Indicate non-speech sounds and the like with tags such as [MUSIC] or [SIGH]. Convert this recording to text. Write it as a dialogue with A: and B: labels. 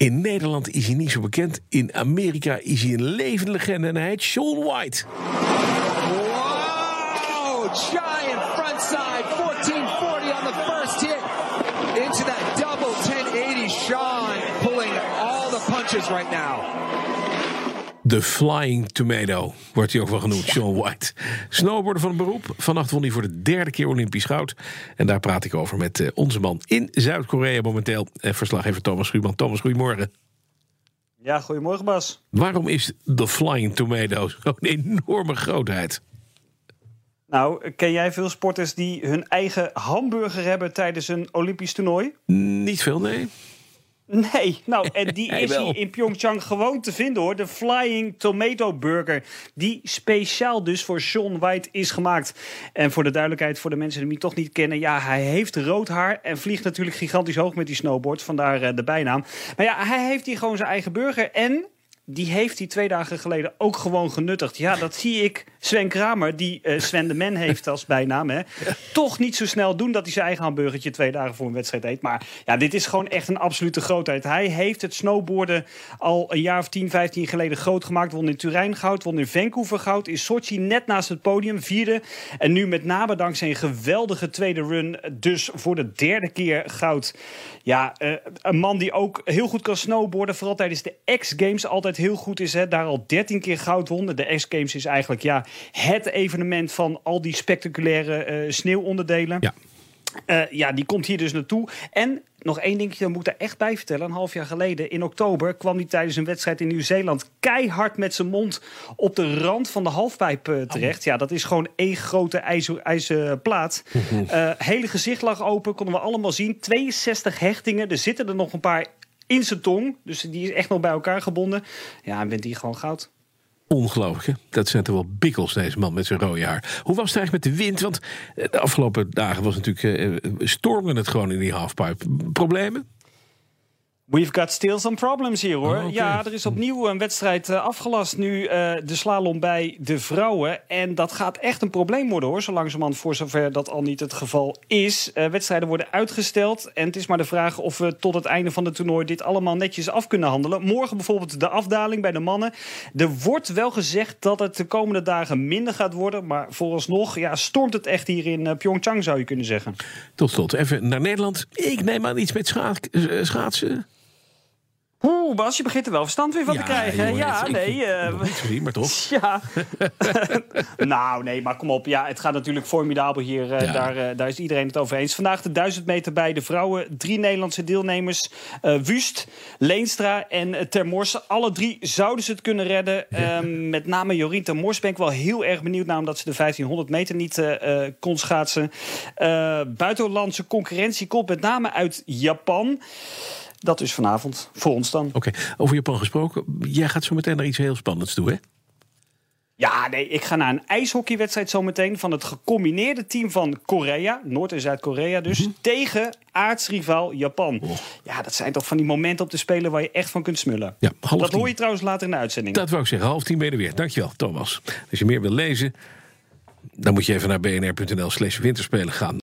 A: In Nederland is hij niet zo bekend. In Amerika is hij een levende legende en hij heet Sean White.
B: Wow! Giant frontside 1440 on the first hit. Into that double 1080. Sean pulling all the punches right now.
A: De Flying Tomato wordt hij ook wel genoemd, Sean White. Snowboarder van beroep. Vannacht won hij voor de derde keer Olympisch goud. En daar praat ik over met eh, onze man in Zuid-Korea momenteel. Eh, Verslaggever Thomas Schuurman. Thomas, goedemorgen.
C: Ja, goedemorgen Bas.
A: Waarom is de Flying Tomato zo'n enorme grootheid?
C: Nou, ken jij veel sporters die hun eigen hamburger hebben tijdens een Olympisch toernooi?
A: Niet veel, nee.
C: Nee, nou, en die [LAUGHS] is hier in Pyeongchang gewoon te vinden hoor. De Flying Tomato Burger. Die speciaal dus voor Sean White is gemaakt. En voor de duidelijkheid, voor de mensen die hem toch niet kennen. Ja, hij heeft rood haar en vliegt natuurlijk gigantisch hoog met die snowboard. Vandaar eh, de bijnaam. Maar ja, hij heeft hier gewoon zijn eigen burger. En die heeft hij twee dagen geleden ook gewoon genuttigd. Ja, dat zie ik Sven Kramer, die eh, Sven de Man heeft als bijnaam. Hè, Toch niet zo snel doen dat hij zijn eigen hamburgertje twee dagen voor een wedstrijd eet. Maar ja, dit is gewoon echt een absolute grootheid. Hij heeft het snowboarden al een jaar of 10, 15 geleden groot gemaakt. Won in Turijn goud, won in Vancouver goud. In Sochi net naast het podium, vierde. En nu met name dankzij een geweldige tweede run. Dus voor de derde keer goud. Ja, eh, een man die ook heel goed kan snowboarden. Vooral tijdens de X-Games altijd heel goed is. Hè. Daar al 13 keer goud won. De X-Games is eigenlijk ja, het evenement van al die spectaculaire eh, sneeuwonderdelen.
A: Ja.
C: Eh, ja, die komt hier dus naartoe. En nog één dingetje, dat moet ik er echt bij vertellen. Een half jaar geleden, in oktober, kwam hij tijdens een wedstrijd in Nieuw-Zeeland... keihard met zijn mond op de rand van de halfpijp eh, terecht. Ja, dat is gewoon één grote ijzer, ijzeren plaat. Eh, hele gezicht lag open, konden we allemaal zien. 62 hechtingen, er zitten er nog een paar in zijn tong. Dus die is echt nog bij elkaar gebonden. Ja, en bent hij gewoon goud.
A: Ongelooflijk, hè? Dat zijn toch wel bikkels, deze man met zijn rode haar. Hoe was het eigenlijk met de wind? Want eh, de afgelopen dagen was natuurlijk, eh, stormde het gewoon in die halfpipe. Problemen?
C: We've got still some problems hier hoor.
A: Oh.
C: Ja, er is opnieuw een wedstrijd eh, afgelast nu. eh, de slalom bij de vrouwen. En dat gaat echt een probleem worden hoor. Zo langzamerhand voor zover dat al niet het geval is. Eh, wedstrijden worden uitgesteld. En het is maar de vraag of we tot het einde van het toernooi dit allemaal netjes af kunnen handelen. Morgen bijvoorbeeld de afdaling bij de mannen. Er wordt wel gezegd dat het de komende dagen minder gaat worden. Maar vooralsnog ja, stormt het echt hier in Pyeongchang zou je kunnen zeggen.
A: Tot slot, even naar Nederland. Ik neem aan iets met scha- schaatsen.
C: Bas, je begint er wel verstand weer van te krijgen.
A: jongen,
C: ja,
A: ik-
C: nee. eh,
A: maar toch. [LAUGHS]
C: Ja. [LAUGHS] nou, nee, maar kom op. Ja, het gaat natuurlijk formidabel hier. eh,
A: Ja.
C: daar, eh, daar is iedereen het over eens. Vandaag de 1000 meter bij de vrouwen. Drie Nederlandse deelnemers. Wust, Leenstra en Termors. Alle drie zouden ze het kunnen redden. Ehm, met name Jorien Termors ben ik wel heel erg benieuwd naar... omdat ze de 1500 meter niet kon schaatsen. Buitenlandse concurrentie komt met name uit Japan. Dat is vanavond voor ons dan.
A: Oké, over Japan gesproken. Jij gaat zo meteen naar iets heel spannends toe, hè?
C: Ja, nee, ik ga naar een ijshockeywedstrijd zometeen van het gecombineerde team van Korea, Noord- en Zuid-Korea dus, tegen aartsrivaal Japan.
A: Oh.
C: Ja, dat zijn toch van die momenten op te spelen waar je echt van kunt smullen.
A: Ja, half
C: dat hoor je trouwens later in de uitzending.
A: Dat wou ik zeggen. Half tien ben je er weer. Dankjewel, Thomas. Als je meer wil lezen, dan moet je even naar bnr.nl slash winterspelen gaan.